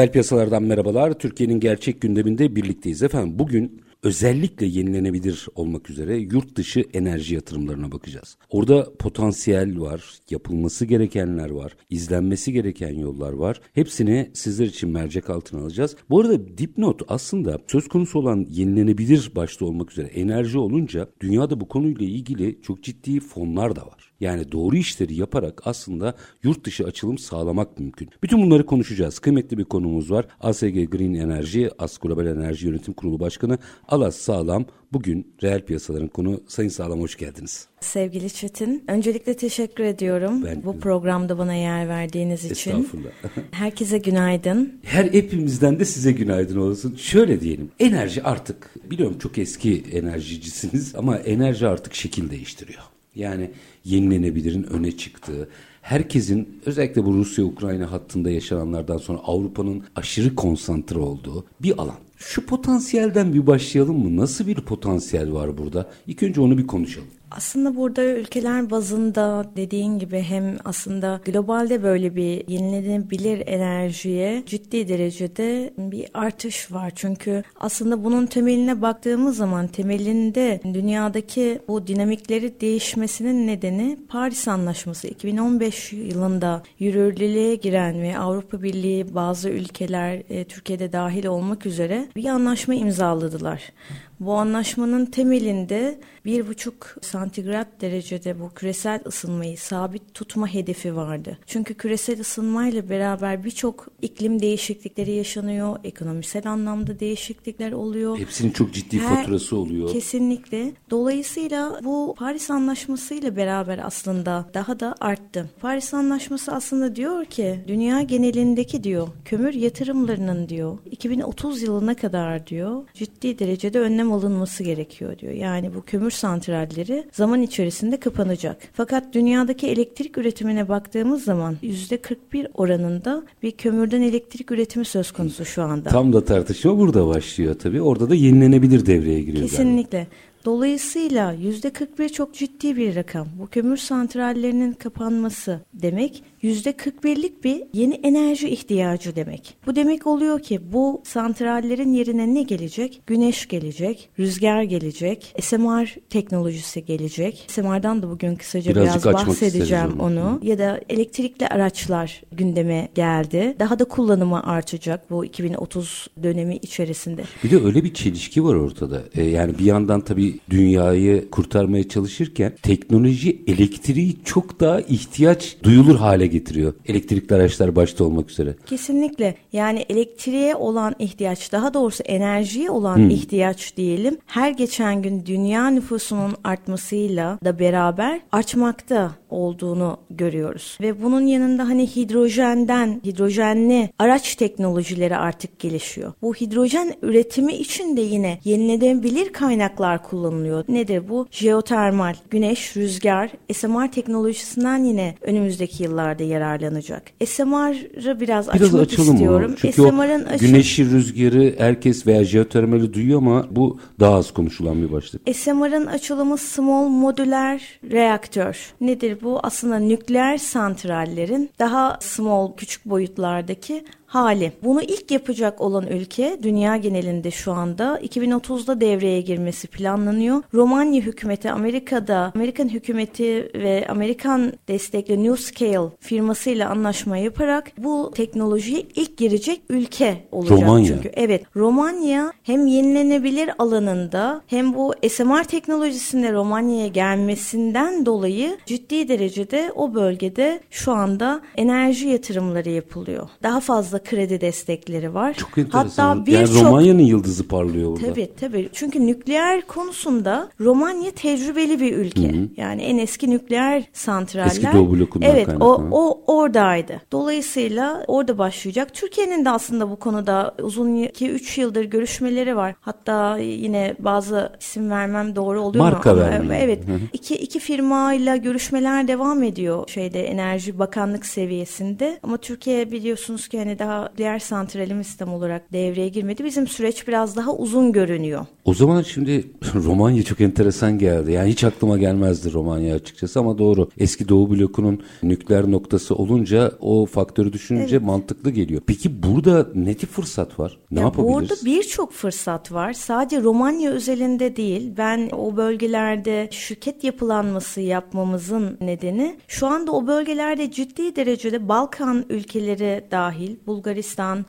Reel piyasalardan merhabalar. Türkiye'nin gerçek gündeminde birlikteyiz efendim. Bugün özellikle yenilenebilir olmak üzere yurt dışı enerji yatırımlarına bakacağız. Orada potansiyel var, yapılması gerekenler var, izlenmesi gereken yollar var. Hepsini sizler için mercek altına alacağız. Bu arada dipnot aslında söz konusu olan yenilenebilir başta olmak üzere enerji olunca dünyada bu konuyla ilgili çok ciddi fonlar da var. Yani doğru işleri yaparak aslında yurt dışı açılım sağlamak mümkün. Bütün bunları konuşacağız. Kıymetli bir konumuz var. ASG Green Enerji, AS Global Enerji Yönetim Kurulu Başkanı Alas Sağlam. Bugün reel piyasaların konu. Sayın Sağlam hoş geldiniz. Sevgili Çetin, öncelikle teşekkür ediyorum ben, bu programda bana yer verdiğiniz için. Estağfurullah. Herkese günaydın. Her hepimizden de size günaydın olsun. Şöyle diyelim, enerji artık, biliyorum çok eski enerjicisiniz ama enerji artık şekil değiştiriyor. Yani yenilenebilirin öne çıktığı, herkesin özellikle bu Rusya-Ukrayna hattında yaşananlardan sonra Avrupa'nın aşırı konsantre olduğu bir alan. Şu potansiyelden bir başlayalım mı? Nasıl bir potansiyel var burada? İlk önce onu bir konuşalım. Aslında burada ülkeler bazında dediğin gibi hem aslında globalde böyle bir yenilenebilir enerjiye ciddi derecede bir artış var. Çünkü aslında bunun temeline baktığımız zaman temelinde dünyadaki bu dinamikleri değişmesinin nedeni Paris Anlaşması 2015 yılında yürürlülüğe giren ve Avrupa Birliği bazı ülkeler e, Türkiye'de dahil olmak üzere bir anlaşma imzaladılar. Bu anlaşmanın temelinde bir buçuk santigrat derecede bu küresel ısınmayı sabit tutma hedefi vardı. Çünkü küresel ısınmayla beraber birçok iklim değişiklikleri yaşanıyor, ekonomisel anlamda değişiklikler oluyor. Hepsinin çok ciddi Her, faturası oluyor. Kesinlikle. Dolayısıyla bu Paris Anlaşması ile beraber aslında daha da arttı. Paris Anlaşması aslında diyor ki dünya genelindeki diyor kömür yatırımlarının diyor 2030 yılına kadar diyor ciddi derecede önlem alınması gerekiyor diyor. Yani bu kömür santralleri zaman içerisinde kapanacak. Fakat dünyadaki elektrik üretimine baktığımız zaman %41 oranında bir kömürden elektrik üretimi söz konusu şu anda. Tam da tartışma burada başlıyor tabii. Orada da yenilenebilir devreye giriyor. Kesinlikle. Galiba. Dolayısıyla yüzde 41 çok ciddi bir rakam. Bu kömür santrallerinin kapanması demek 41'lik bir yeni enerji ihtiyacı demek. Bu demek oluyor ki bu santrallerin yerine ne gelecek? Güneş gelecek, rüzgar gelecek, SMR teknolojisi gelecek. SMR'dan da bugün kısaca Birazcık biraz bahsedeceğim onu. Ya da elektrikli araçlar gündeme geldi. Daha da kullanımı artacak bu 2030 dönemi içerisinde. Bir de öyle bir çelişki var ortada. Ee, yani bir yandan tabii dünyayı kurtarmaya çalışırken teknoloji elektriği çok daha ihtiyaç duyulur hale getiriyor. Elektrikli araçlar başta olmak üzere. Kesinlikle. Yani elektriğe olan ihtiyaç, daha doğrusu enerjiye olan hmm. ihtiyaç diyelim. Her geçen gün dünya nüfusunun artmasıyla da beraber artmakta olduğunu görüyoruz. Ve bunun yanında hani hidrojenden, hidrojenli araç teknolojileri artık gelişiyor. Bu hidrojen üretimi için de yine yenilenebilir kaynaklar kullanılıyor. Nedir bu? Jeotermal, güneş, rüzgar, SMR teknolojisinden yine önümüzdeki yıllarda yararlanacak. SMR'ı biraz, biraz açmak istiyorum. Çünkü SMR'ın açı... güneşi, rüzgarı herkes veya jeotermali duyuyor ama bu daha az konuşulan bir başlık. SMR'ın açılımı Small Modular Reaktör. Nedir bu? Aslında nükleer santrallerin daha small, küçük boyutlardaki hali. Bunu ilk yapacak olan ülke dünya genelinde şu anda 2030'da devreye girmesi planlanıyor. Romanya hükümeti Amerika'da Amerikan hükümeti ve Amerikan destekli New Scale firmasıyla anlaşma yaparak bu teknolojiye ilk girecek ülke olacak. Romanya. Çünkü evet Romanya hem yenilenebilir alanında hem bu SMR teknolojisinde Romanya'ya gelmesinden dolayı ciddi derecede o bölgede şu anda enerji yatırımları yapılıyor. Daha fazla fazla kredi destekleri var. Çok enteresan. Hatta bir yani çok Romanya'nın yıldızı parlıyor burada. Tabii tabii. Çünkü nükleer konusunda Romanya tecrübeli bir ülke. Yani en eski nükleer santraller. Eski Doğu blokundan Evet o, o oradaydı. Dolayısıyla orada başlayacak. Türkiye'nin de aslında bu konuda uzun 2-3 yıldır görüşmeleri var. Hatta yine bazı isim vermem doğru oluyor Marka mu? Ama vermeyin. Evet. iki, iki firmayla görüşmeler devam ediyor şeyde Enerji Bakanlık seviyesinde. Ama Türkiye biliyorsunuz ki hani daha diğer santralimiz sistem olarak devreye girmedi. Bizim süreç biraz daha uzun görünüyor. O zaman şimdi Romanya çok enteresan geldi. Yani hiç aklıma gelmezdi Romanya açıkçası ama doğru. Eski Doğu blokunun nükleer noktası olunca o faktörü düşününce mantıklı geliyor. Peki burada ne tip fırsat var? Ne Ya yapabiliriz? Burada birçok fırsat var. Sadece Romanya özelinde değil. Ben o bölgelerde şirket yapılanması yapmamızın nedeni şu anda o bölgelerde ciddi derecede Balkan ülkeleri dahil Bulgaristan,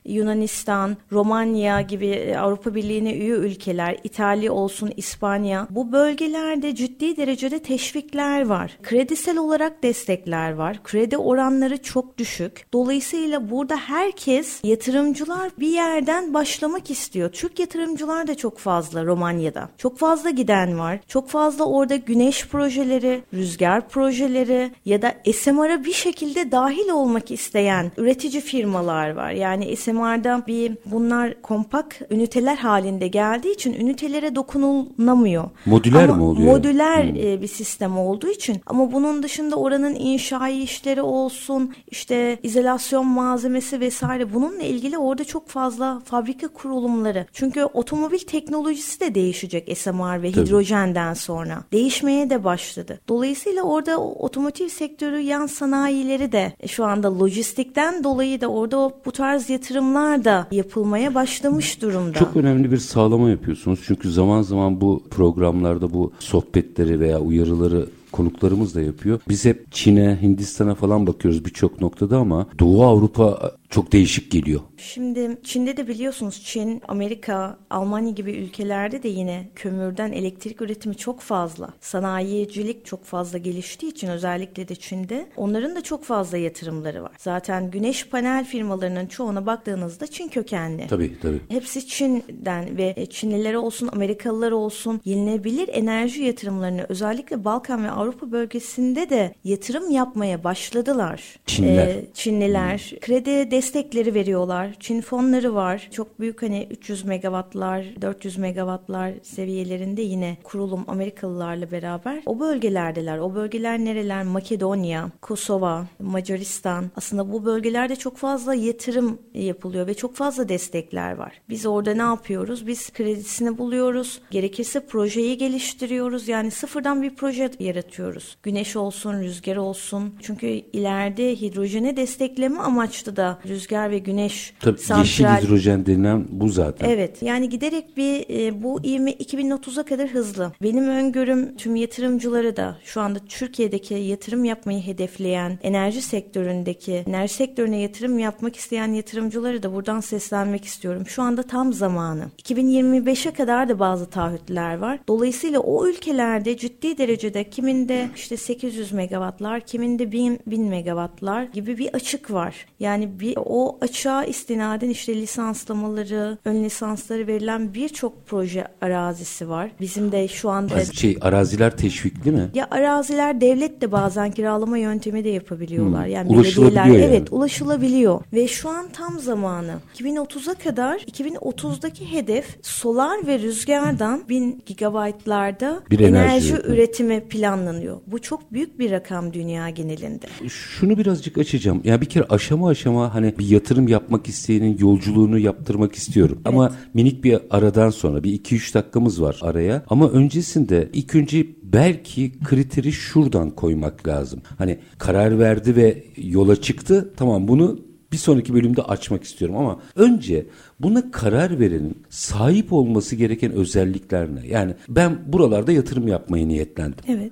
Yunanistan, Romanya gibi e, Avrupa Birliği'ne üye ülkeler, İtalya olsun, İspanya bu bölgelerde ciddi derecede teşvikler var. Kredisel olarak destekler var. Kredi oranları çok düşük. Dolayısıyla burada herkes yatırımcılar bir yerden başlamak istiyor. Türk yatırımcılar da çok fazla Romanya'da. Çok fazla giden var. Çok fazla orada güneş projeleri, rüzgar projeleri ya da SMR'a bir şekilde dahil olmak isteyen üretici firmalar var. Yani SMR'da bir bunlar kompak üniteler halinde geldiği için ünitelere dokunulmıyor. Modüler Ama mi oluyor? Modüler e, bir sistem olduğu için ama bunun dışında oranın inşai işleri olsun, işte izolasyon malzemesi vesaire bununla ilgili orada çok fazla fabrika kurulumları. Çünkü otomobil teknolojisi de değişecek SMR ve Tabii. hidrojenden sonra. Değişmeye de başladı. Dolayısıyla orada otomotiv sektörü yan sanayileri de e, şu anda lojistikten dolayı da orada o, bu tarz yatırımlar da yapılmaya başlamış durumda. Çok önemli bir sağlama yapıyorsunuz. Çünkü zaman zaman bu programlarda bu sohbetleri veya uyarıları konuklarımız da yapıyor. Biz hep Çin'e, Hindistan'a falan bakıyoruz birçok noktada ama Doğu Avrupa çok değişik geliyor. Şimdi Çin'de de biliyorsunuz Çin, Amerika, Almanya gibi ülkelerde de yine kömürden elektrik üretimi çok fazla. Sanayicilik çok fazla geliştiği için özellikle de Çin'de onların da çok fazla yatırımları var. Zaten güneş panel firmalarının çoğuna baktığınızda Çin kökenli. Tabii tabii. Hepsi Çin'den ve Çinliler olsun, Amerikalılar olsun yenilebilir enerji yatırımlarını özellikle Balkan ve Avrupa bölgesinde de yatırım yapmaya başladılar. Çinliler. Ee, Çinliler kredi destekleri veriyorlar. Çin fonları var. Çok büyük hani 300 megawattlar, 400 megawattlar seviyelerinde yine kurulum Amerikalılarla beraber o bölgelerdeler. O bölgeler nereler? Makedonya, Kosova, Macaristan. Aslında bu bölgelerde çok fazla yatırım yapılıyor ve çok fazla destekler var. Biz orada ne yapıyoruz? Biz kredisini buluyoruz. Gerekirse projeyi geliştiriyoruz. Yani sıfırdan bir proje yaratıyoruz. Güneş olsun, rüzgar olsun. Çünkü ileride hidrojeni destekleme amaçlı da rüzgar ve güneş Tabii yeşil hidrojen denilen bu zaten. Evet yani giderek bir e, bu ivme 2030'a kadar hızlı. Benim öngörüm tüm yatırımcıları da şu anda Türkiye'deki yatırım yapmayı hedefleyen enerji sektöründeki enerji sektörüne yatırım yapmak isteyen yatırımcıları da buradan seslenmek istiyorum. Şu anda tam zamanı. 2025'e kadar da bazı taahhütler var. Dolayısıyla o ülkelerde ciddi derecede kiminde işte 800 megawattlar, kiminde 1000, 1000 megawattlar gibi bir açık var. Yani bir o açığa istinaden işte lisanslamaları, ön lisansları verilen birçok proje arazisi var. Bizim de şu anda Şey araziler teşvikli mi? ya araziler devlet de bazen kiralama yöntemi de yapabiliyorlar. Yani Hmm. Ulaşılabiliyor belediyeler yani. evet ulaşılabiliyor ve şu an tam zamanı. 2030'a kadar 2030'daki hedef solar ve rüzgardan 1000 gigabaytlarda Bir enerji enerji üretimi. planlanıyor. Bu çok büyük bir rakam dünya genelinde. Şunu birazcık açacağım. Ya bir kere aşama aşama hani bir yatırım yapmak isteyenin yolculuğunu yaptırmak istiyorum. Ama minik bir aradan sonra bir 2-3 dakikamız var araya. Ama öncesinde ilk önce belki kriteri şuradan koymak lazım. Hani karar verdi ve yola çıktı. Tamam bunu bir sonraki bölümde açmak istiyorum ama önce buna karar verenin sahip olması gereken özellikler ne? Yani ben buralarda yatırım yapmaya niyetlendim. Evet.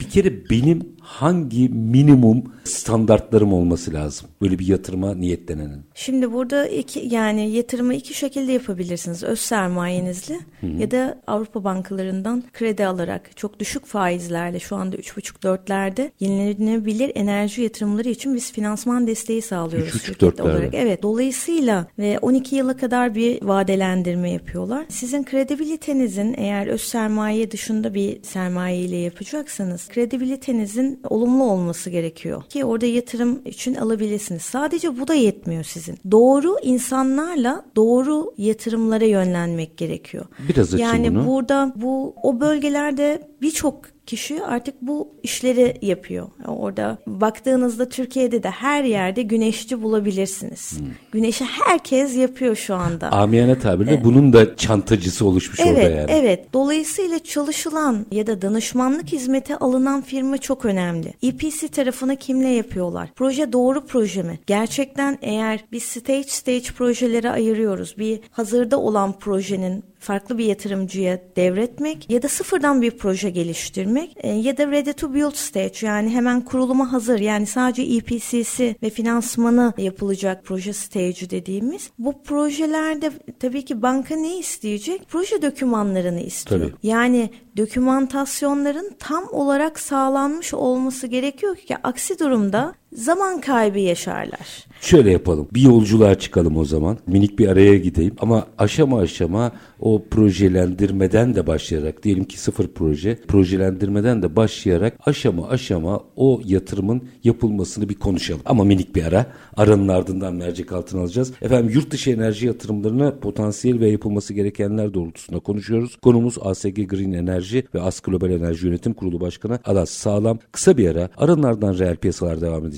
Bir kere benim hangi minimum standartlarım olması lazım? Böyle bir yatırıma niyetlenenin. Şimdi burada iki yani yatırımı iki şekilde yapabilirsiniz. Öz sermayenizle ya da Avrupa bankalarından kredi alarak çok düşük faizlerle şu anda 3,5-4'lerde yenilenebilir enerji yatırımları için biz finansman desteği sağlıyoruz. 3,5-4'lerde. olarak. Evet. Dolayısıyla ve 12 yıla kadar bir vadelendirme yapıyorlar. Sizin kredibilitenizin eğer öz sermaye dışında bir sermaye ile yapacaksanız kredibilitenizin olumlu olması gerekiyor ki orada yatırım için alabilirsiniz. Sadece bu da yetmiyor sizin. Doğru insanlarla doğru yatırımlara yönlenmek gerekiyor. Biraz yani bunu. burada bu o bölgelerde birçok kişi artık bu işleri yapıyor. Orada baktığınızda Türkiye'de de her yerde güneşçi bulabilirsiniz. Hmm. Güneşi herkes yapıyor şu anda. Amiyane tabirle bunun da çantacısı oluşmuş Evet, orada yani. evet. Dolayısıyla çalışılan ya da danışmanlık hizmeti alınan firma çok önemli. EPC tarafını kimle yapıyorlar? Proje doğru proje mi? Gerçekten eğer biz stage stage projelere ayırıyoruz. Bir hazırda olan projenin farklı bir yatırımcıya devretmek ya da sıfırdan bir proje geliştirmek e, ya da ready to build stage yani hemen kuruluma hazır yani sadece EPC'si ve finansmanı yapılacak proje stage dediğimiz bu projelerde tabii ki banka ne isteyecek? Proje dokümanlarını istiyor. Tabii. Yani dokümantasyonların tam olarak sağlanmış olması gerekiyor ki aksi durumda zaman kaybı yaşarlar. Şöyle yapalım. Bir yolculuğa çıkalım o zaman. Minik bir araya gideyim. Ama aşama aşama o projelendirmeden de başlayarak diyelim ki sıfır proje. Projelendirmeden de başlayarak aşama aşama o yatırımın yapılmasını bir konuşalım. Ama minik bir ara. Aranın ardından mercek altına alacağız. Efendim yurt dışı enerji yatırımlarına potansiyel ve yapılması gerekenler doğrultusunda konuşuyoruz. Konumuz ASG Green Enerji ve AS Global Enerji Yönetim Kurulu Başkanı Alas Sağlam. Kısa bir ara. Aranın ardından reel piyasalar devam edecek.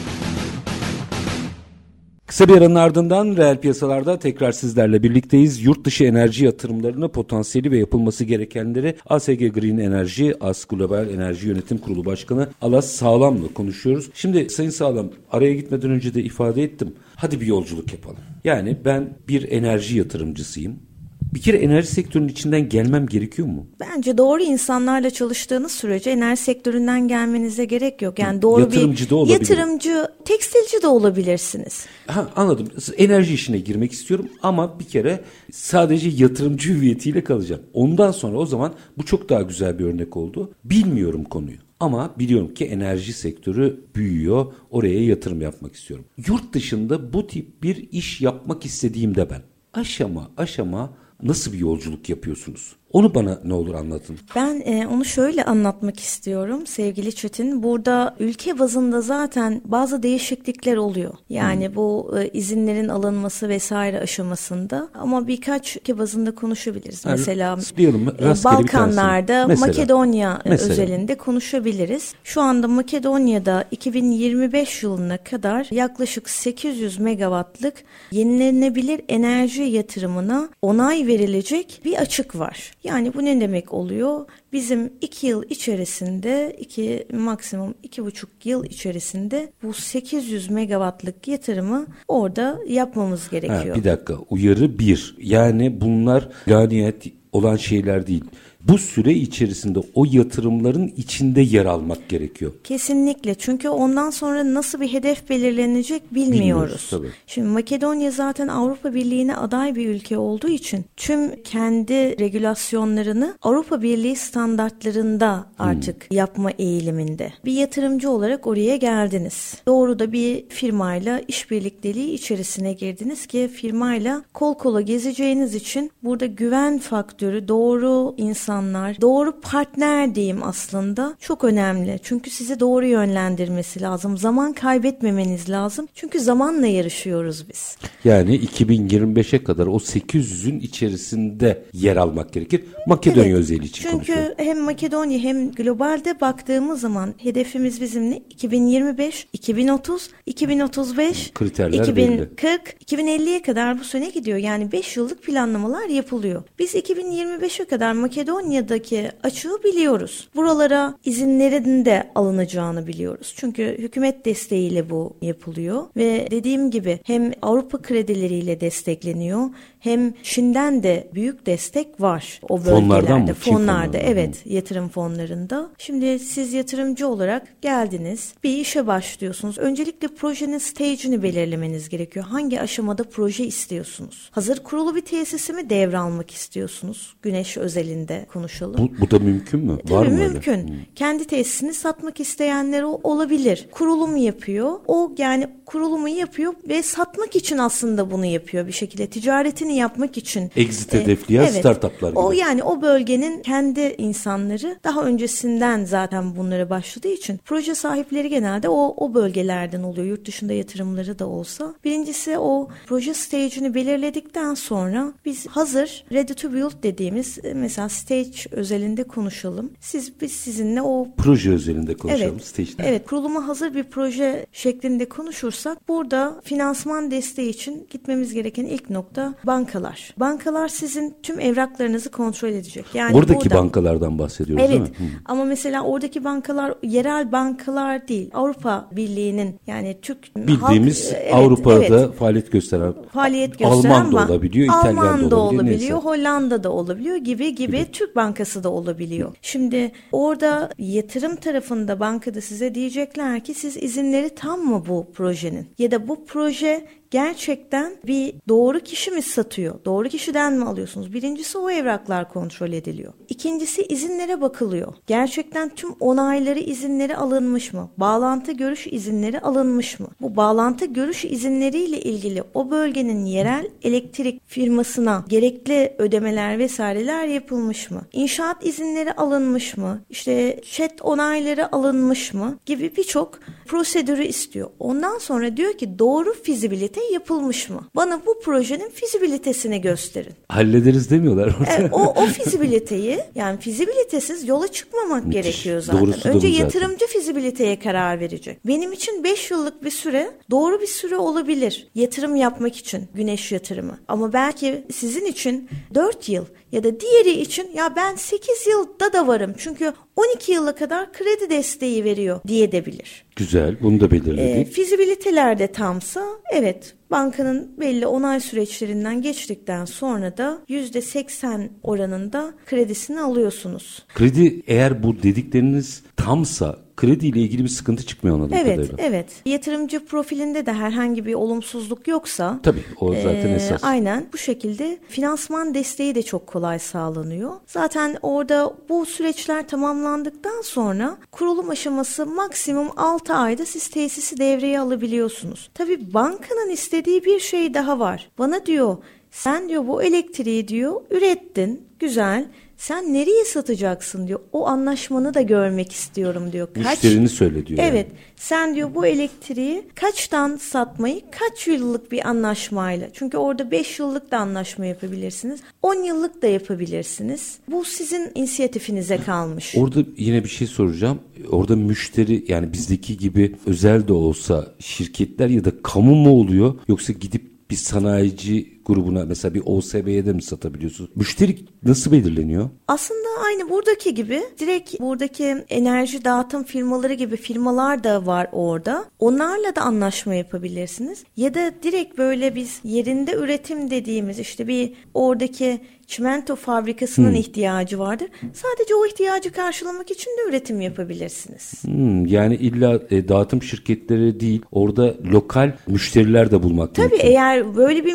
Kısa bir aranın ardından reel piyasalarda tekrar sizlerle birlikteyiz. Yurt dışı enerji yatırımlarını potansiyeli ve yapılması gerekenleri ASG Green Enerji, AS Global Enerji Yönetim Kurulu Başkanı Alas Sağlam'la konuşuyoruz. Şimdi Sayın Sağlam araya gitmeden önce de ifade ettim. Hadi bir yolculuk yapalım. Yani ben bir enerji yatırımcısıyım. Bir kere enerji sektörünün içinden gelmem gerekiyor mu? Bence doğru insanlarla çalıştığınız sürece enerji sektöründen gelmenize gerek yok. Yani doğru Yatırımcı bir da olabilir. yatırımcı, tekstilci de olabilirsiniz. Ha, anladım. Enerji işine girmek istiyorum ama bir kere sadece yatırımcı hüviyetiyle kalacağım. Ondan sonra o zaman bu çok daha güzel bir örnek oldu. Bilmiyorum konuyu. Ama biliyorum ki enerji sektörü büyüyor. Oraya yatırım yapmak istiyorum. Yurt dışında bu tip bir iş yapmak istediğimde ben aşama aşama nasıl bir yolculuk yapıyorsunuz? Onu bana ne olur anlatın. Ben e, onu şöyle anlatmak istiyorum sevgili Çetin. Burada ülke bazında zaten bazı değişiklikler oluyor. Yani bu e, izinlerin alınması vesaire aşamasında ama birkaç ülke bazında konuşabiliriz. Yani mesela diyelim, e, Balkanlarda. Mesela. Makedonya e, Mesela. özelinde konuşabiliriz. Şu anda Makedonya'da 2025 yılına kadar yaklaşık 800 megawattlık yenilenebilir enerji yatırımına onay verilecek bir açık var. Yani bu ne demek oluyor? Bizim iki yıl içerisinde, iki maksimum iki buçuk yıl içerisinde bu 800 megawattlık yatırımı orada yapmamız Ha, gerekiyor. bir dakika uyarı bir. Yani bunlar ganiyet olan şeyler değil. Bu süre içerisinde o yatırımların içinde yer almak gerekiyor. Kesinlikle çünkü ondan sonra nasıl bir hedef belirlenecek bilmiyoruz. Bilmiyoruz, tabii. Şimdi Makedonya zaten Avrupa Birliği'ne aday bir ülke olduğu için tüm kendi regülasyonlarını Avrupa Birliği standartlarında artık yapma eğiliminde. Bir yatırımcı olarak oraya geldiniz. Doğru da bir firmayla işbirlikteliği içerisine girdiniz ki firmayla kol kola gezeceğiniz için burada güven faktörü doğru insan insanlar, doğru partner diyeyim aslında çok önemli. Çünkü sizi doğru yönlendirmesi lazım. Zaman kaybetmemeniz lazım. Çünkü zamanla yarışıyoruz biz. Yani 2025'e kadar o 800'ün içerisinde yer almak gerekir. Makedonya evet, özel için Çünkü konuşuyorum. hem Makedonya hem globalde baktığımız zaman hedefimiz bizim ne? 2025, 2030, 2035, Kriterler 2040, belli. 2050'ye kadar bu sene gidiyor. Yani 5 yıllık planlamalar yapılıyor. Biz 2025'e kadar Makedonya'daki açığı biliyoruz. Buralara izinlerin de alınacağını biliyoruz. Çünkü hükümet desteğiyle bu yapılıyor ve dediğim gibi hem Avrupa kredileriyle destekleniyor hem Çin'den de büyük destek var o bölgelerde. Fonlardan mı? Fonlarda evet yatırım fonlarında. Şimdi siz yatırımcı olarak geldiniz bir işe başlıyorsunuz. Öncelikle projenin stage'ini belirlemeniz gerekiyor. Hangi aşamada proje istiyorsunuz? Hazır kurulu bir tesisi mi devralmak istiyorsunuz? Güneş özelinde konuşalım. Bu, bu da mümkün mü? Tabii Var mı mümkün. Öyle? Hmm. Kendi tesisini satmak isteyenler olabilir. Kurulum yapıyor. O yani kurulumu yapıyor ve satmak için aslında bunu yapıyor bir şekilde. Ticaretini yapmak için. Exit e, hedefleyen evet, startuplar gibi. O yani o bölgenin kendi insanları daha öncesinden zaten bunlara başladığı için proje sahipleri genelde o o bölgelerden oluyor. Yurt dışında yatırımları da olsa. Birincisi o proje stage'ini belirledikten sonra biz hazır ready to build dediğimiz e, mesela stage özelinde konuşalım. Siz biz sizinle o proje özelinde konuşalım evet, stage'de. Evet, kuruluma hazır bir proje şeklinde konuşursak burada finansman desteği için gitmemiz gereken ilk nokta bankalar. Bankalar sizin tüm evraklarınızı kontrol edecek. Yani Buradaki burada, bankalardan bahsediyoruz evet, değil mi? Evet. Ama mesela oradaki bankalar yerel bankalar değil. Avrupa Birliği'nin yani Türk bildiğimiz halk, Avrupa'da evet, faaliyet gösteren faaliyet gösteren Alman da olabiliyor, İtalyan Alman da olabiliyor, olabiliyor Hollanda da olabiliyor gibi gibi, gibi Türk Bankası da olabiliyor. Şimdi orada yatırım tarafında bankada size diyecekler ki siz izinleri tam mı bu projenin? Ya da bu proje gerçekten bir doğru kişi mi satıyor? Doğru kişiden mi alıyorsunuz? Birincisi o evraklar kontrol ediliyor. İkincisi izinlere bakılıyor. Gerçekten tüm onayları izinleri alınmış mı? Bağlantı görüş izinleri alınmış mı? Bu bağlantı görüş izinleriyle ilgili o bölgenin yerel elektrik firmasına gerekli ödemeler vesaireler yapılmış mı? İnşaat izinleri alınmış mı? İşte chat onayları alınmış mı? Gibi birçok prosedürü istiyor. Ondan sonra diyor ki doğru fizibilite yapılmış mı? Bana bu projenin fizibilitesini gösterin. Hallederiz demiyorlar orada. E, o, o fizibiliteyi yani fizibilitesiz yola çıkmamak Müthiş. gerekiyor zaten. Doğrusu Önce yatırımcı zaten. fizibiliteye karar verecek. Benim için 5 yıllık bir süre doğru bir süre olabilir. Yatırım yapmak için güneş yatırımı. Ama belki sizin için 4 yıl ya da diğeri için ya ben 8 yılda da varım. Çünkü 12 yıla kadar kredi desteği veriyor diye de bilir. Güzel bunu da belirledik. E, fizibiliteler de tamsa evet bankanın belli onay süreçlerinden geçtikten sonra da %80 oranında kredisini alıyorsunuz. Kredi eğer bu dedikleriniz tamsa krediyle ilgili bir sıkıntı çıkmıyor anladığım evet, kadarıyla. Evet, Yatırımcı profilinde de herhangi bir olumsuzluk yoksa. Tabii o zaten e, esas. Aynen bu şekilde finansman desteği de çok kolay sağlanıyor. Zaten orada bu süreçler tamamlandıktan sonra kurulum aşaması maksimum 6 ayda siz tesisi devreye alabiliyorsunuz. Tabii bankanın istediği bir şey daha var. Bana diyor sen diyor bu elektriği diyor ürettin güzel sen nereye satacaksın diyor. O anlaşmanı da görmek istiyorum diyor. Kaç, Müşterini söyle diyor. Evet. Yani. Sen diyor bu elektriği kaçtan satmayı kaç yıllık bir anlaşmayla. Çünkü orada 5 yıllık da anlaşma yapabilirsiniz. 10 yıllık da yapabilirsiniz. Bu sizin inisiyatifinize kalmış. Orada yine bir şey soracağım. Orada müşteri yani bizdeki gibi özel de olsa şirketler ya da kamu mu oluyor yoksa gidip bir sanayici grubuna mesela bir OSB'ye de mi satabiliyorsunuz? Müşteri nasıl belirleniyor? Aslında aynı buradaki gibi direkt buradaki enerji dağıtım firmaları gibi firmalar da var orada. Onlarla da anlaşma yapabilirsiniz. Ya da direkt böyle biz yerinde üretim dediğimiz işte bir oradaki çimento fabrikasının hmm. ihtiyacı vardır. Sadece o ihtiyacı karşılamak için de üretim yapabilirsiniz. Hmm, yani illa e, dağıtım şirketleri değil, orada lokal müşteriler de bulmak Tabii mümkün. eğer böyle bir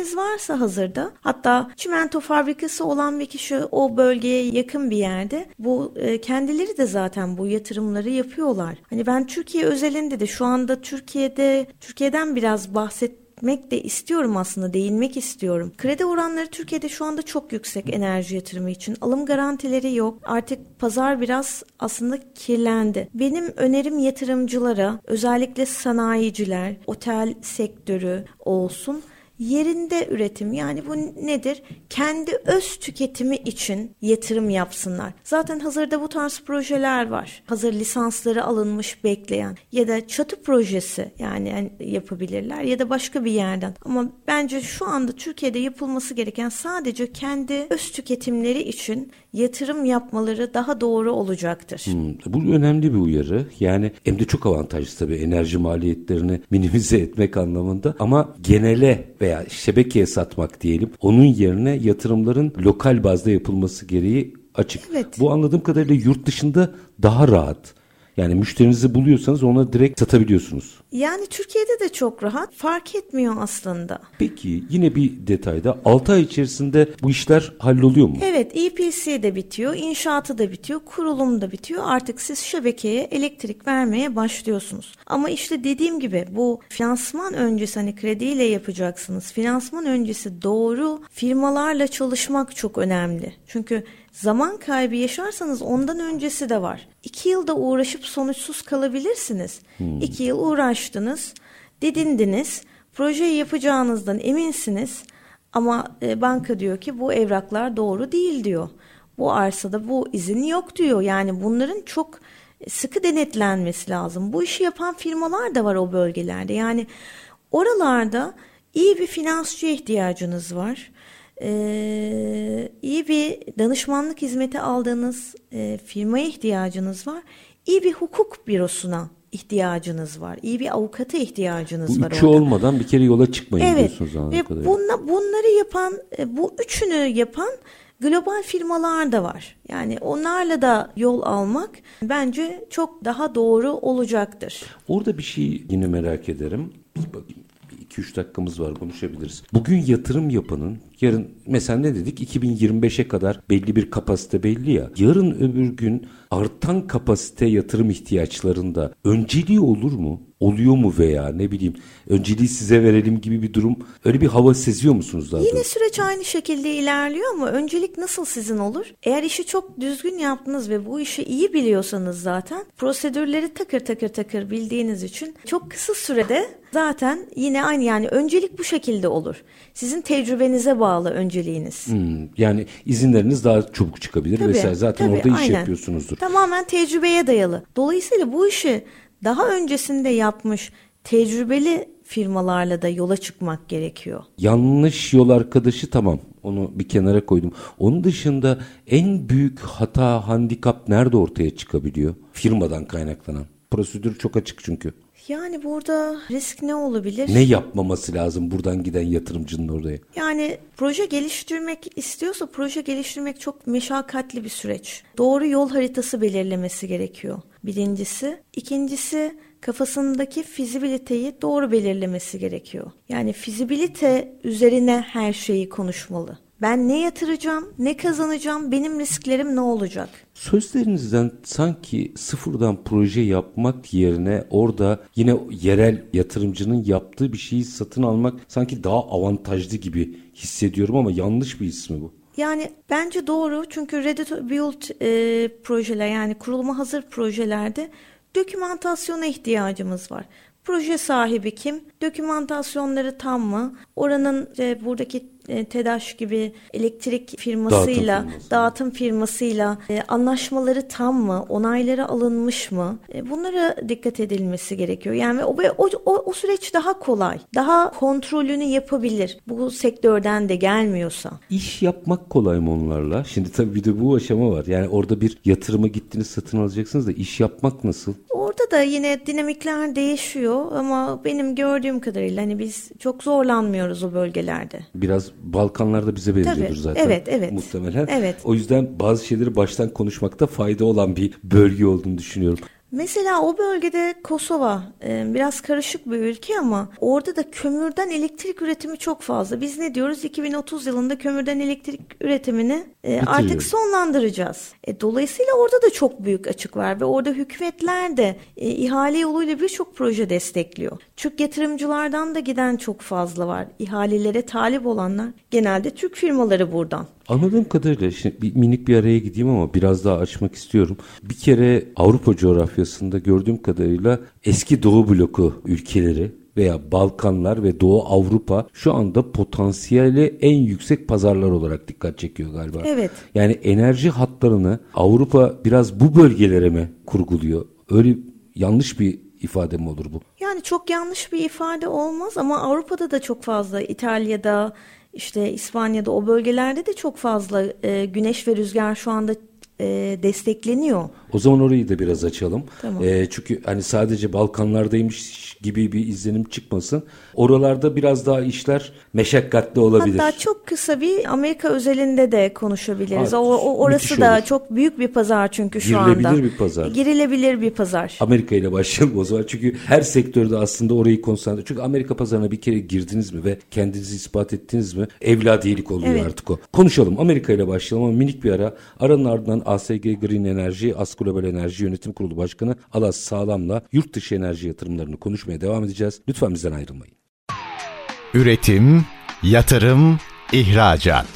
müşteriniz varsa hazırda, hatta çimento fabrikası olan bir kişi o bölgeye yakın bir yerde, bu e, kendileri de zaten bu yatırımları yapıyorlar. Hani ben Türkiye özelinde de şu anda Türkiye'de Türkiye'den biraz bahset bahsetmek de istiyorum aslında, değinmek istiyorum. Kredi oranları Türkiye'de şu anda çok yüksek enerji yatırımı için. Alım garantileri yok. Artık pazar biraz aslında kirlendi. Benim önerim yatırımcılara, özellikle sanayiciler, otel sektörü olsun yerinde üretim yani bu nedir? Kendi öz tüketimi için yatırım yapsınlar. Zaten hazırda bu tarz projeler var. Hazır lisansları alınmış bekleyen ya da çatı projesi yani yapabilirler ya da başka bir yerden. Ama bence şu anda Türkiye'de yapılması gereken sadece kendi öz tüketimleri için yatırım yapmaları daha doğru olacaktır. Hmm, bu önemli bir uyarı. Yani hem de çok avantajlı tabii enerji maliyetlerini minimize etmek anlamında ama genele veya şebekeye satmak diyelim onun yerine yatırımların lokal bazda yapılması gereği açık. Evet. Bu anladığım kadarıyla yurt dışında daha rahat. Yani müşterinizi buluyorsanız ona direkt satabiliyorsunuz. Yani Türkiye'de de çok rahat. Fark etmiyor aslında. Peki yine bir detayda 6 ay içerisinde bu işler halloluyor mu? Evet EPC de bitiyor, inşaatı da bitiyor, kurulum da bitiyor. Artık siz şebekeye elektrik vermeye başlıyorsunuz. Ama işte dediğim gibi bu finansman öncesi hani krediyle yapacaksınız. Finansman öncesi doğru firmalarla çalışmak çok önemli. Çünkü Zaman kaybı yaşarsanız ondan öncesi de var. İki yılda uğraşıp sonuçsuz kalabilirsiniz. Hmm. İki yıl uğraştınız, didindiniz, projeyi yapacağınızdan eminsiniz ama e, banka diyor ki bu evraklar doğru değil diyor. Bu arsada bu izin yok diyor. Yani bunların çok sıkı denetlenmesi lazım. Bu işi yapan firmalar da var o bölgelerde. Yani oralarda iyi bir finansçıya ihtiyacınız var e, iyi bir danışmanlık hizmeti aldığınız e, firmaya ihtiyacınız var. İyi bir hukuk bürosuna ihtiyacınız var. İyi bir avukata ihtiyacınız bu var. Bu üçü orada. olmadan bir kere yola çıkmayın evet. diyorsunuz. Evet. Bunla, bunları yapan, e, bu üçünü yapan global firmalar da var. Yani onlarla da yol almak bence çok daha doğru olacaktır. Orada bir şey yine merak ederim. Bir bakayım. 2-3 dakikamız var konuşabiliriz. Bugün yatırım yapanın yarın mesela ne dedik 2025'e kadar belli bir kapasite belli ya. Yarın öbür gün artan kapasite yatırım ihtiyaçlarında önceliği olur mu? Oluyor mu veya ne bileyim önceliği size verelim gibi bir durum öyle bir hava seziyor musunuz daha Yine doğrusu? süreç aynı şekilde ilerliyor ama öncelik nasıl sizin olur? Eğer işi çok düzgün yaptınız ve bu işi iyi biliyorsanız zaten prosedürleri takır takır takır bildiğiniz için çok kısa sürede zaten yine aynı yani öncelik bu şekilde olur. Sizin tecrübenize bağlı önceliğiniz. Hmm, yani izinleriniz daha çabuk çıkabilir tabii, vesaire. Zaten tabii, orada iş aynen. yapıyorsunuzdur. Tamamen tecrübeye dayalı. Dolayısıyla bu işi daha öncesinde yapmış tecrübeli firmalarla da yola çıkmak gerekiyor. Yanlış yol arkadaşı tamam. Onu bir kenara koydum. Onun dışında en büyük hata, handikap nerede ortaya çıkabiliyor? Firmadan kaynaklanan. Prosedür çok açık çünkü. Yani burada risk ne olabilir? Ne yapmaması lazım buradan giden yatırımcının oraya? Yani proje geliştirmek istiyorsa proje geliştirmek çok meşakkatli bir süreç. Doğru yol haritası belirlemesi gerekiyor. Birincisi. ikincisi kafasındaki fizibiliteyi doğru belirlemesi gerekiyor. Yani fizibilite üzerine her şeyi konuşmalı. Ben ne yatıracağım, ne kazanacağım, benim risklerim ne olacak? Sözlerinizden sanki sıfırdan proje yapmak yerine orada yine yerel yatırımcının yaptığı bir şeyi satın almak sanki daha avantajlı gibi hissediyorum ama yanlış bir his mi bu? Yani bence doğru çünkü ready to build e, projeler yani kuruluma hazır projelerde dokümantasyona ihtiyacımız var. Proje sahibi kim? Dokümantasyonları tam mı? Oranın e, buradaki e, TEDAŞ gibi elektrik firmasıyla, dağıtım, firması. dağıtım firmasıyla e, anlaşmaları tam mı? Onayları alınmış mı? E, bunlara dikkat edilmesi gerekiyor. Yani o, o, o, o süreç daha kolay. Daha kontrolünü yapabilir. Bu sektörden de gelmiyorsa. İş yapmak kolay mı onlarla? Şimdi tabii bir de bu aşama var. Yani orada bir yatırıma gittiniz satın alacaksınız da iş yapmak nasıl? Orada da yine dinamikler değişiyor ama benim gördüğüm kadarıyla hani biz çok zorlanmıyoruz o bölgelerde. Biraz Balkanlarda bize benziyordur Tabii, zaten. Evet, evet. Muhtemelen. Evet. O yüzden bazı şeyleri baştan konuşmakta fayda olan bir bölge olduğunu düşünüyorum. Mesela o bölgede Kosova e, biraz karışık bir ülke ama orada da kömürden elektrik üretimi çok fazla. Biz ne diyoruz? 2030 yılında kömürden elektrik üretimini e, artık sonlandıracağız. E, dolayısıyla orada da çok büyük açık var ve orada hükümetler de ihale yoluyla birçok proje destekliyor. Türk yatırımcılardan da giden çok fazla var. İhalelere talip olanlar genelde Türk firmaları buradan. Anladığım kadarıyla şimdi bir minik bir araya gideyim ama biraz daha açmak istiyorum. Bir kere Avrupa coğrafyasında gördüğüm kadarıyla eski Doğu bloku ülkeleri veya Balkanlar ve Doğu Avrupa şu anda potansiyeli en yüksek pazarlar olarak dikkat çekiyor galiba. Evet. Yani enerji hatlarını Avrupa biraz bu bölgelere mi kurguluyor? Öyle yanlış bir ifade mi olur bu? Yani çok yanlış bir ifade olmaz ama Avrupa'da da çok fazla İtalya'da işte İspanya'da o bölgelerde de çok fazla e, güneş ve rüzgar şu anda e, destekleniyor. O zaman orayı da biraz açalım. Tamam. E, çünkü hani sadece Balkanlardaymış gibi bir izlenim çıkmasın. Oralarda biraz daha işler meşakkatli olabilir. Hatta çok kısa bir Amerika özelinde de konuşabiliriz. Ha, o, o orası da olur. çok büyük bir pazar çünkü şu Girilebilir anda. bir pazar. Girilebilir bir pazar. Amerika ile başlayalım o zaman. Çünkü her sektörde aslında orayı konsantre. Çünkü Amerika pazarına bir kere girdiniz mi ve kendinizi ispat ettiniz mi evladiyelik oluyor Evet. artık o. Konuşalım Amerika ile başlayalım ama minik bir ara. Aranın ardından ASG Green Enerji, As Global Enerji Yönetim Kurulu Başkanı Alas Sağlam'la yurt dışı enerji yatırımlarını konuşmaya devam edeceğiz. Lütfen bizden ayrılmayın. Üretim, yatırım, ihracat.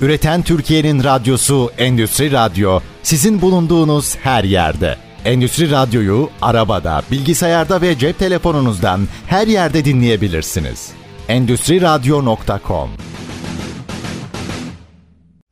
Üreten Türkiye'nin radyosu Endüstri Radyo sizin bulunduğunuz her yerde. Endüstri Radyo'yu arabada, bilgisayarda ve cep telefonunuzdan her yerde dinleyebilirsiniz. Endüstri Radyo.com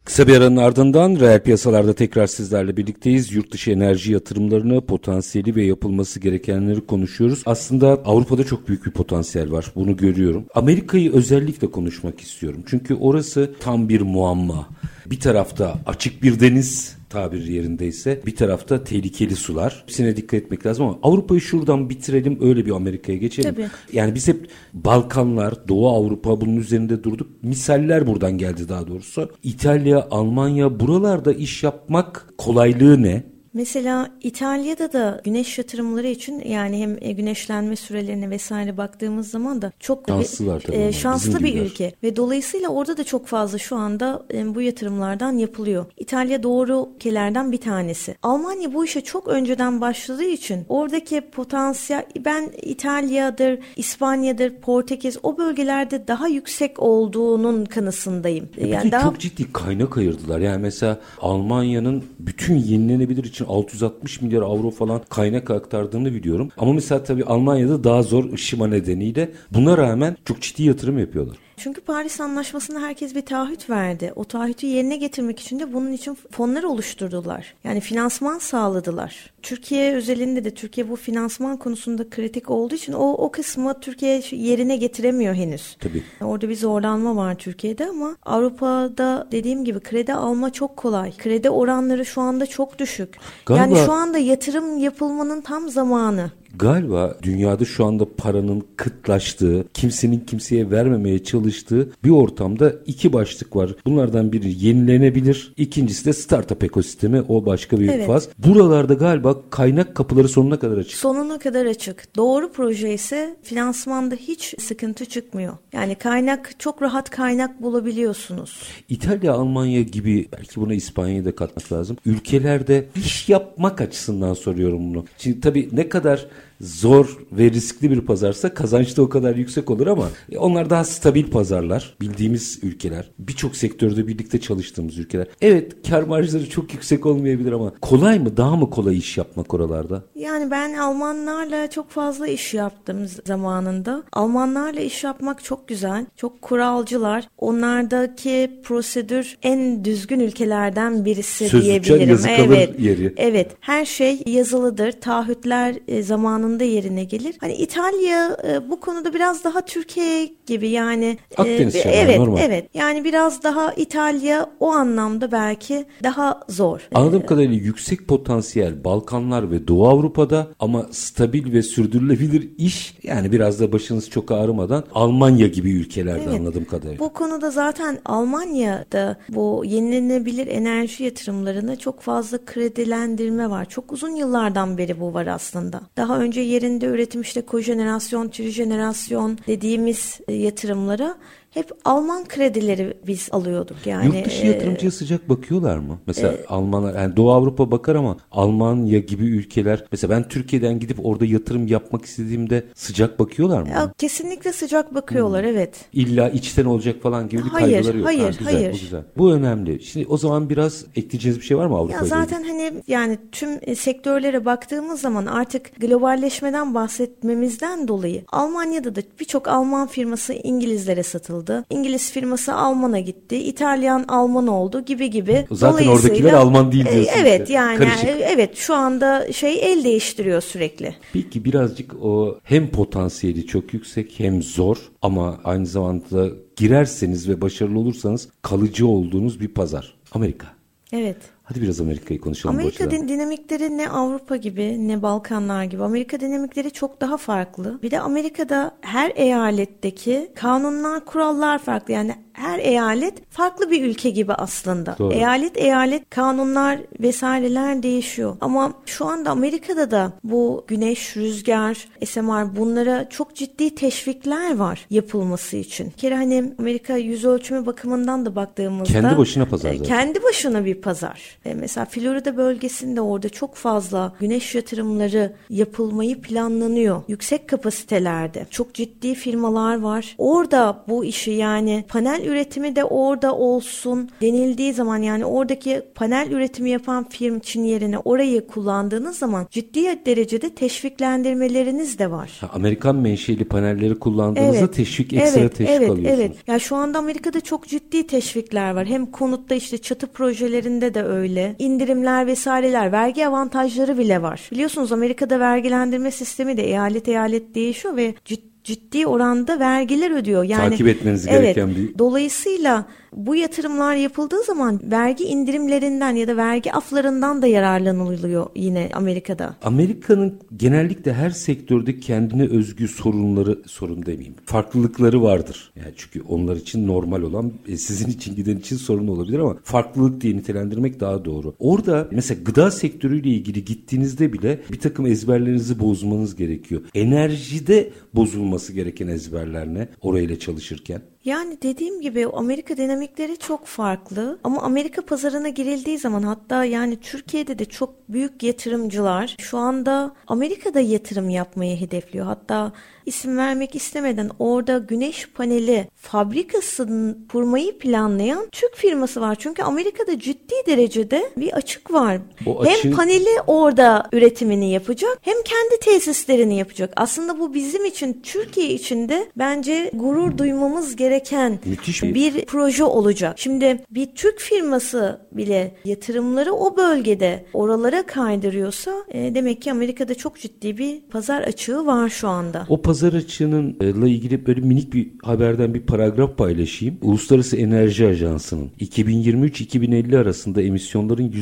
Kısa bir aranın ardından reel piyasalarda tekrar sizlerle birlikteyiz. Yurt dışı enerji yatırımlarını, potansiyeli ve yapılması gerekenleri konuşuyoruz. Aslında Avrupa'da çok büyük bir potansiyel var. Bunu görüyorum. Amerika'yı özellikle konuşmak istiyorum. Çünkü orası tam bir muamma. Bir tarafta açık bir deniz tabir yerindeyse bir tarafta tehlikeli sular. Hepsine dikkat etmek lazım ama Avrupa'yı şuradan bitirelim öyle bir Amerika'ya geçelim. Tabii. Yani biz hep Balkanlar, Doğu Avrupa bunun üzerinde durduk. Misaller buradan geldi daha doğrusu. İtalya, Almanya buralarda iş yapmak kolaylığı ne? Mesela İtalya'da da güneş yatırımları için yani hem e, güneşlenme sürelerine vesaire baktığımız zaman da çok Şanslılar tabii e, şanslı bir gibiler. ülke ve dolayısıyla orada da çok fazla şu anda e, bu yatırımlardan yapılıyor. İtalya doğru ülkelerden bir tanesi. Almanya bu işe çok önceden başladığı için oradaki potansiyel ben İtalya'dır, İspanya'dır, Portekiz o bölgelerde daha yüksek olduğunun kanısındayım. Bir Yani daha çok ciddi kaynak ayırdılar. Yani mesela Almanya'nın bütün yenilenebilir için 660 milyar avro falan kaynak aktardığını biliyorum. Ama mesela tabii Almanya'da daha zor ışıma nedeniyle buna rağmen çok ciddi yatırım yapıyorlar. Çünkü Paris Anlaşması'nda herkes bir taahhüt verdi. O taahhütü yerine getirmek için de bunun için fonlar oluşturdular. Yani finansman sağladılar. Türkiye özelinde de Türkiye bu finansman konusunda kritik olduğu için o, o kısmı Türkiye yerine getiremiyor henüz. Tabii. Orada bir zorlanma var Türkiye'de ama Avrupa'da dediğim gibi kredi alma çok kolay. Kredi oranları şu anda çok düşük. Galiba- Yani şu anda yatırım yapılmanın tam zamanı. Galiba dünyada şu anda paranın kıtlaştığı, kimsenin kimseye vermemeye çalıştığı bir ortamda iki başlık var. Bunlardan biri yenilenebilir, ikincisi de startup ekosistemi. O başka bir Evet. faz. Buralarda galiba kaynak kapıları sonuna kadar açık. Sonuna kadar açık. Doğru proje ise finansmanda hiç sıkıntı çıkmıyor. Yani kaynak çok rahat kaynak bulabiliyorsunuz. İtalya, Almanya gibi belki buna İspanya'yı da katmak lazım. Ülkelerde iş yapmak açısından soruyorum bunu. Şimdi tabii ne kadar zor ve riskli bir pazarsa kazanç da o kadar yüksek olur ama onlar daha stabil pazarlar. Bildiğimiz ülkeler. Birçok sektörde birlikte çalıştığımız ülkeler. Evet kar marjları çok yüksek olmayabilir ama kolay mı? Daha mı kolay iş yapmak oralarda? Yani ben Almanlarla çok fazla iş yaptım zamanında. Almanlarla iş yapmak çok güzel. Çok kuralcılar. Onlardaki prosedür en düzgün ülkelerden birisi Söz diyebilirim. yazı kalır evet. yeri. Evet. Her şey yazılıdır. Taahhütler e, zamanında anında yerine gelir. Hani İtalya e, bu konuda biraz daha Türkiye gibi yani e, Akdeniz e, evet normal. evet yani biraz daha İtalya o anlamda belki daha zor. Anladığım ee, kadarıyla yüksek potansiyel Balkanlar ve Doğu Avrupa'da ama stabil ve sürdürülebilir iş yani biraz da başınız çok ağrımadan Almanya gibi ülkelerde evet, anladığım kadarıyla. Bu konuda zaten Almanya'da bu yenilenebilir enerji yatırımlarına çok fazla kredilendirme var. Çok uzun yıllardan beri bu var aslında. Daha önce yerinde üretim işte kojenerasyon, trijenerasyon dediğimiz e, yatırımlara hep Alman kredileri biz alıyorduk yani. Yurt dışı yatırımcıya e, sıcak bakıyorlar mı? Mesela e, Almanlar yani Doğu Avrupa bakar ama Almanya gibi ülkeler mesela ben Türkiye'den gidip orada yatırım yapmak istediğimde sıcak bakıyorlar mı? Ya, kesinlikle sıcak bakıyorlar hmm. evet. İlla içten olacak falan gibi bir hayır, kaygıları yok. Hayır, ha, güzel, hayır. Bu güzel. Bu önemli. Şimdi o zaman biraz ekleyeceğiniz bir şey var mı Avrupa Ya zaten hani yani tüm e, sektörlere baktığımız zaman artık globalleşmeden bahsetmemizden dolayı Almanya'da da birçok Alman firması İngilizlere satıldı satıldı. İngiliz firması Alman'a gitti. İtalyan Alman oldu gibi gibi. Zaten oradakiler Alman değil diyorsun. Evet işte. yani Karışık. evet şu anda şey el değiştiriyor sürekli. Peki birazcık o hem potansiyeli çok yüksek hem zor ama aynı zamanda girerseniz ve başarılı olursanız kalıcı olduğunuz bir pazar. Amerika. Evet. Hadi biraz Amerika'yı konuşalım. Amerika din dinamikleri ne Avrupa gibi ne Balkanlar gibi. Amerika dinamikleri çok daha farklı. Bir de Amerika'da her eyaletteki kanunlar, kurallar farklı. Yani her eyalet farklı bir ülke gibi aslında. Doğru. Eyalet eyalet kanunlar vesaireler değişiyor. Ama şu anda Amerika'da da bu güneş, rüzgar, SMR bunlara çok ciddi teşvikler var yapılması için. Bir kere hani Amerika yüz ölçümü bakımından da baktığımızda kendi başına pazar zaten. Kendi başına bir pazar. E mesela Florida bölgesinde orada çok fazla güneş yatırımları yapılmayı planlanıyor. Yüksek kapasitelerde. Çok ciddi firmalar var. Orada bu işi yani panel üretimi de orada olsun denildiği zaman yani oradaki panel üretimi yapan firm için yerine orayı kullandığınız zaman ciddi derecede teşviklendirmeleriniz de var. Ha, Amerikan menşeli panelleri kullandığınızda evet, teşvik ekstra evet, teşvik evet, alıyorsunuz. Evet. Ya şu anda Amerika'da çok ciddi teşvikler var. Hem konutta işte çatı projelerinde de öyle. İndirimler vesaireler, vergi avantajları bile var. Biliyorsunuz Amerika'da vergilendirme sistemi de eyalet eyalet değişiyor ve ciddi ciddi oranda vergiler ödüyor. Yani takip etmeniz gereken evet, bir. Dolayısıyla bu yatırımlar yapıldığı zaman vergi indirimlerinden ya da vergi aflarından da yararlanılıyor yine Amerika'da. Amerika'nın genellikle her sektörde kendine özgü sorunları, sorun demeyeyim, farklılıkları vardır. Yani çünkü onlar için normal olan, e, sizin için giden için sorun olabilir ama farklılık diye nitelendirmek daha doğru. Orada mesela gıda sektörüyle ilgili gittiğinizde bile bir takım ezberlerinizi bozmanız gerekiyor. Enerjide bozulması gereken ezberler ne orayla çalışırken? Yani dediğim gibi Amerika dinamikleri çok farklı ama Amerika pazarına girildiği zaman hatta yani Türkiye'de de çok büyük yatırımcılar şu anda Amerika'da yatırım yapmayı hedefliyor. Hatta isim vermek istemeden orada güneş paneli fabrikasını kurmayı planlayan Türk firması var. Çünkü Amerika'da ciddi derecede bir açık var. O hem açık... paneli orada üretimini yapacak hem kendi tesislerini yapacak. Aslında bu bizim için Türkiye için de bence gurur duymamız gereken Müthiş bir... bir proje olacak. Şimdi bir Türk firması bile yatırımları o bölgede oralara kaydırıyorsa e, demek ki Amerika'da çok ciddi bir pazar açığı var şu anda. O pazar pazar açığınınla ilgili böyle minik bir haberden bir paragraf paylaşayım. Uluslararası Enerji Ajansı'nın 2023-2050 arasında emisyonların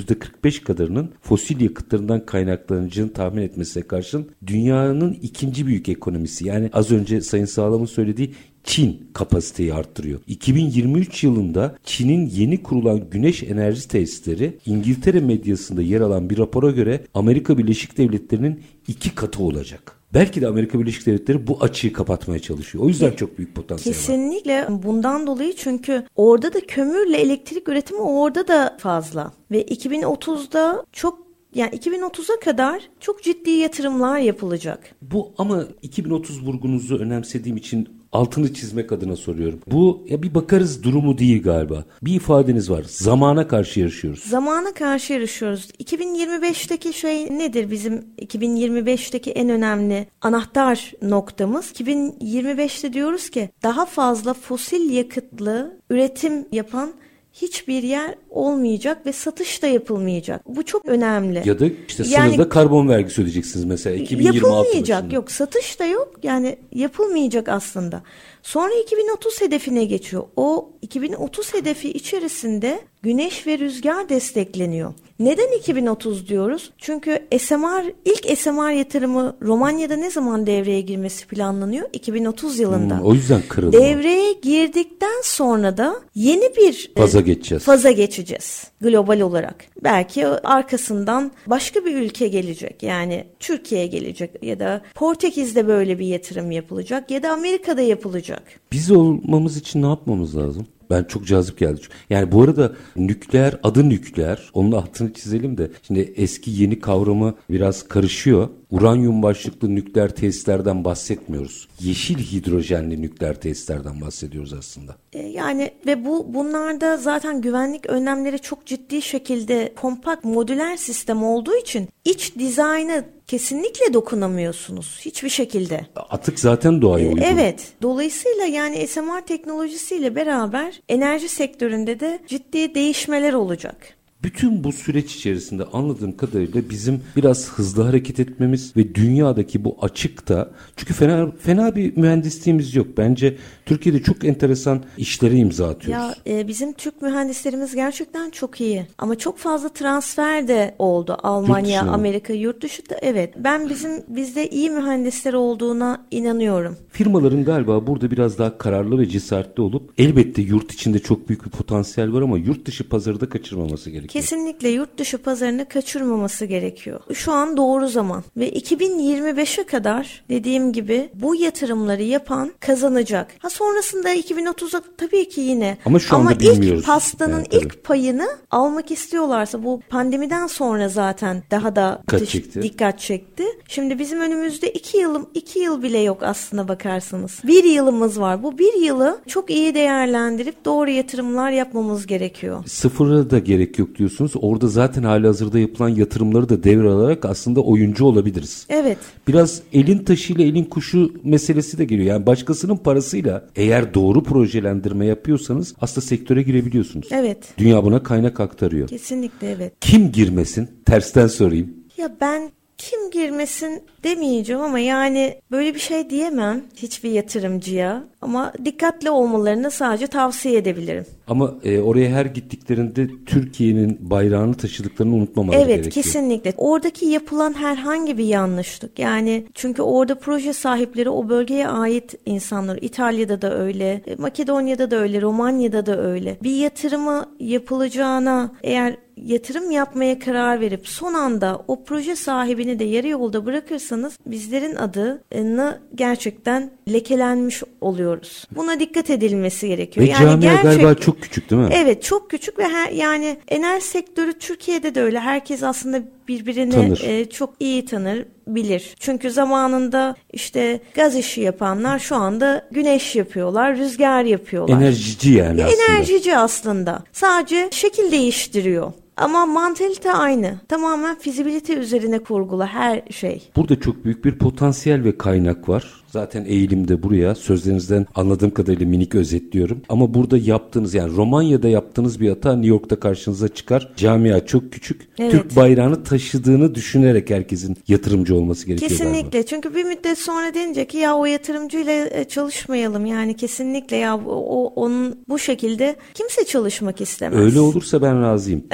%45 kadarının fosil yakıtlarından kaynaklanacağını tahmin etmesine karşın dünyanın ikinci büyük ekonomisi yani az önce Sayın Sağlam'ın söylediği Çin kapasiteyi arttırıyor. 2023 yılında Çin'in yeni kurulan güneş enerji tesisleri İngiltere medyasında yer alan bir rapora göre Amerika Birleşik Devletleri'nin iki katı olacak. Belki de Amerika Birleşik Devletleri bu açığı kapatmaya çalışıyor. O yüzden çok büyük potansiyel Kesinlikle var. Kesinlikle bundan dolayı çünkü orada da kömürle elektrik üretimi orada da fazla. Ve 2030'da çok yani 2030'a kadar çok ciddi yatırımlar yapılacak. Bu ama 2030 vurgunuzu önemsediğim için altını çizmek adına soruyorum. Bu ya bir bakarız durumu değil galiba. Bir ifadeniz var. Zamana karşı yarışıyoruz. Zamana karşı yarışıyoruz. 2025'teki şey nedir bizim 2025'teki en önemli anahtar noktamız? 2025'te diyoruz ki daha fazla fosil yakıtlı üretim yapan hiçbir yer olmayacak ve satış da yapılmayacak. Bu çok önemli. Ya da işte Yani- sınırda karbon vergisi ödeyeceksiniz mesela 2026 yapılmayacak başında. yok satış da yok yani yapılmayacak aslında. Sonra 2030 hedefine geçiyor. O 2030 hedefi içerisinde güneş ve rüzgar destekleniyor. Neden 2030 diyoruz? Çünkü SMR ilk SMR yatırımı Romanya'da ne zaman devreye girmesi planlanıyor? 2030 yılında. Hmm, o yüzden kırılma. Devreye girdikten sonra da yeni bir e, Faza geçeceğiz. faza geçeceğiz global olarak. Belki arkasından başka bir ülke gelecek. Yani Türkiye gelecek ya da Portekiz'de böyle bir yatırım yapılacak ya da Amerika'da yapılacak. Biz olmamız için ne yapmamız lazım? Ben çok cazip geldi. Yani bu arada nükleer adı nükleer. Onun altını çizelim de. Şimdi eski yeni kavramı biraz karışıyor. Uranyum başlıklı nükleer tesislerden bahsetmiyoruz. Yeşil hidrojenli nükleer tesislerden bahsediyoruz aslında. E, Yani ve bu bunlarda zaten güvenlik önlemleri çok ciddi şekilde kompakt modüler sistem olduğu için iç dizaynı kesinlikle dokunamıyorsunuz hiçbir şekilde. Atık zaten doğaya uygun. Evet. Dolayısıyla yani SMR teknolojisiyle beraber enerji sektöründe de ciddi değişmeler olacak. Bütün bu süreç içerisinde anladığım kadarıyla bizim biraz hızlı hareket etmemiz ve dünyadaki bu açıkta çünkü fena fena bir mühendisliğimiz yok. Bence Türkiye'de çok enteresan işlere imza atıyoruz. Ya e, bizim Türk mühendislerimiz gerçekten çok iyi ama çok fazla transfer de oldu Almanya, mı? Amerika, yurt dışı da evet. Ben bizim bizde iyi mühendisler olduğuna inanıyorum. Firmaların galiba burada biraz daha kararlı ve cesaretli olup elbette yurt içinde çok büyük bir potansiyel var ama yurt dışı pazarı da kaçırmaması gerekiyor. Kesinlikle yurt dışı pazarını kaçırmaması gerekiyor. Şu an doğru zaman ve 2025'e kadar dediğim gibi bu yatırımları yapan kazanacak. Ha sonrasında 2030'a tabii ki yine Ama şu anda bilmiyoruz. ilk pastanın tabii. ilk payını almak istiyorlarsa bu pandemiden sonra zaten daha da Dikkat çekti. dikkat çekti. Şimdi bizim önümüzde iki yılım iki yıl bile yok aslına bakarsanız. Bir yılımız var. Bu bir yılı çok iyi değerlendirip doğru yatırımlar yapmamız gerekiyor. Sıfıra da gerek yok diyorsunuz. Orada zaten hali hazırda yapılan yatırımları da devralarak aslında oyuncu olabiliriz. Evet. Biraz elin taşıyla elin kuşu meselesi de geliyor. Yani başkasının parasıyla eğer doğru projelendirme yapıyorsanız aslında sektöre girebiliyorsunuz. Evet. Dünya buna kaynak aktarıyor. Kesinlikle evet. Kim girmesin? Tersten sorayım. Ya ben kim girmesin demeyeceğim ama yani böyle bir şey diyemem hiçbir yatırımcıya ama dikkatli olmalarını sadece tavsiye edebilirim. Ama e, oraya her gittiklerinde Türkiye'nin bayrağını taşıdıklarını unutmamaları Evet gerekiyor. kesinlikle. Oradaki yapılan herhangi bir yanlışlık yani çünkü orada proje sahipleri o bölgeye ait insanlar. İtalya'da da öyle, e, Makedonya'da da öyle, Romanya'da da öyle. Bir yatırımı yapılacağına eğer yatırım yapmaya karar verip son anda o proje sahibini de yarı yolda bırakırsanız bizlerin adını gerçekten lekelenmiş oluyoruz. Buna dikkat edilmesi gerekiyor. Ve camia galiba gerçek- çok küçük değil mi? Evet çok küçük ve her, yani enerji sektörü Türkiye'de de öyle. Herkes aslında birbirini Tanır. e, çok iyi tanır, bilir. Çünkü zamanında işte gaz işi yapanlar şu anda güneş yapıyorlar, rüzgar yapıyorlar. Enerjici yani aslında. Enerjici aslında. Sadece şekil değiştiriyor. Ama mantalite aynı. Tamamen fizibilite üzerine kurgulu her şey. Burada çok büyük bir potansiyel ve kaynak var. Zaten eğilimde buraya sözlerinizden anladığım kadarıyla minik özetliyorum. Ama burada yaptığınız yani Romanya'da yaptığınız bir hata New York'ta karşınıza çıkar. Camia çok küçük. Evet. Türk bayrağını taşıdığını düşünerek herkesin yatırımcı olması gerekiyor Kesinlikle. galiba. Çünkü bir müddet sonra denince ki ya o yatırımcıyla e, çalışmayalım. Yani kesinlikle ya o, onun bu şekilde kimse çalışmak istemez. Öyle olursa ben razıyım.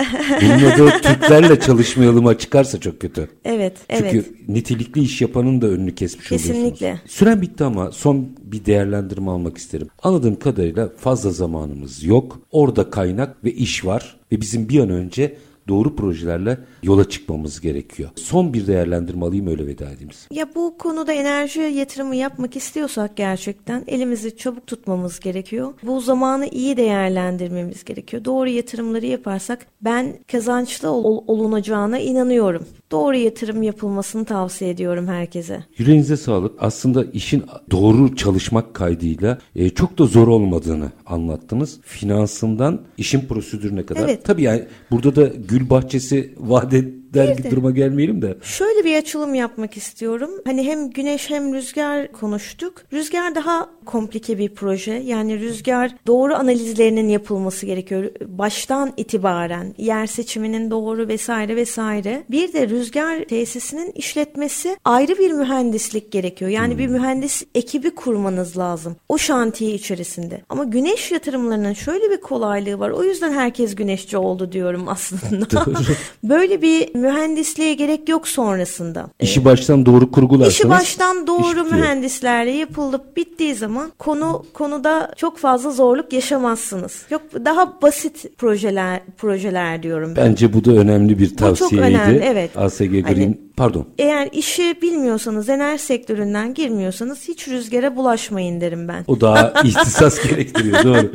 Bunun adı Türklerle çalışmayalıma çıkarsa çok kötü. Evet, Çünkü evet. nitelikli iş yapanın da önünü kesmiş Kesinlikle. oluyorsunuz. Süren bitti ama son bir değerlendirme almak isterim. Anladığım kadarıyla fazla zamanımız yok. Orada kaynak ve iş var ve bizim bir an önce doğru projelerle yola çıkmamız gerekiyor. Son bir değerlendirme alayım öyle veda edeyim. Ya bu konuda enerji yatırımı yapmak istiyorsak gerçekten elimizi çabuk tutmamız gerekiyor. Bu zamanı iyi değerlendirmemiz gerekiyor. Doğru yatırımları yaparsak ben kazançlı ol- olunacağına inanıyorum. Doğru yatırım yapılmasını tavsiye ediyorum herkese. Yüreğinize sağlık. Aslında işin doğru çalışmak kaydıyla e, çok da zor olmadığını anlattınız. Finansından işin prosedürüne kadar. Evet. Tabii yani burada da gül bahçesi vaat der bir duruma gelmeyelim de. Şöyle bir açılım yapmak istiyorum. Hani hem güneş hem rüzgar konuştuk. Rüzgar daha komplike bir proje. Yani rüzgar doğru analizlerinin yapılması gerekiyor. Baştan itibaren yer seçiminin doğru vesaire vesaire. Bir de rüzgar tesisinin işletmesi ayrı bir mühendislik gerekiyor. Yani hmm. bir mühendis ekibi kurmanız lazım. O şantiye içerisinde. Ama güneş yatırımlarının şöyle bir kolaylığı var. O yüzden herkes güneşçi oldu diyorum aslında. Böyle bir mühendisliğe gerek yok sonrasında. İşi baştan doğru kurgularsanız. İşi baştan doğru iş mühendislerle yapılıp bittiği zaman konu konuda çok fazla zorluk yaşamazsınız. Yok daha basit projeler projeler diyorum. Bence bu da önemli bir tavsiyeydi. Bu çok önemli evet. ASG Green hani, Pardon. Eğer işi bilmiyorsanız, enerji sektöründen girmiyorsanız hiç rüzgara bulaşmayın derim ben. O daha ihtisas gerektiriyor doğru.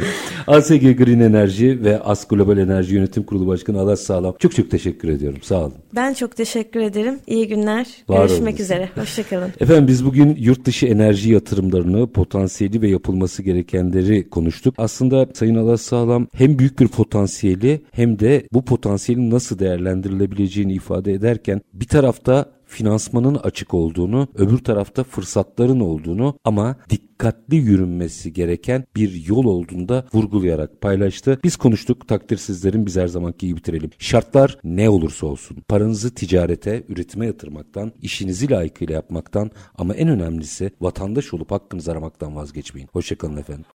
ASG Green Enerji ve AS Global Enerji Yönetim Kurulu Başkanı Alas Sağlam. Çok çok teşekkür ediyorum. Sağ olun. Ben çok teşekkür ederim. İyi günler. Var Görüşmek olunuz. üzere. Hoşçakalın. Efendim biz bugün yurt dışı enerji yatırımlarını, potansiyeli ve yapılması gerekenleri konuştuk. Aslında Sayın Alas Sağlam hem büyük bir potansiyeli hem de bu potansiyelin nasıl değerlendirilebileceğini ifade ederken bir tarafta finansmanın açık olduğunu, öbür tarafta fırsatların olduğunu ama dikkatli yürünmesi gereken bir yol olduğunu da vurgulayarak paylaştı. Biz konuştuk, takdir sizlerin biz her zamanki gibi bitirelim. Şartlar ne olursa olsun paranızı ticarete, üretime yatırmaktan, işinizi layıkıyla yapmaktan ama en önemlisi vatandaş olup hakkınızı aramaktan vazgeçmeyin. Hoşçakalın efendim.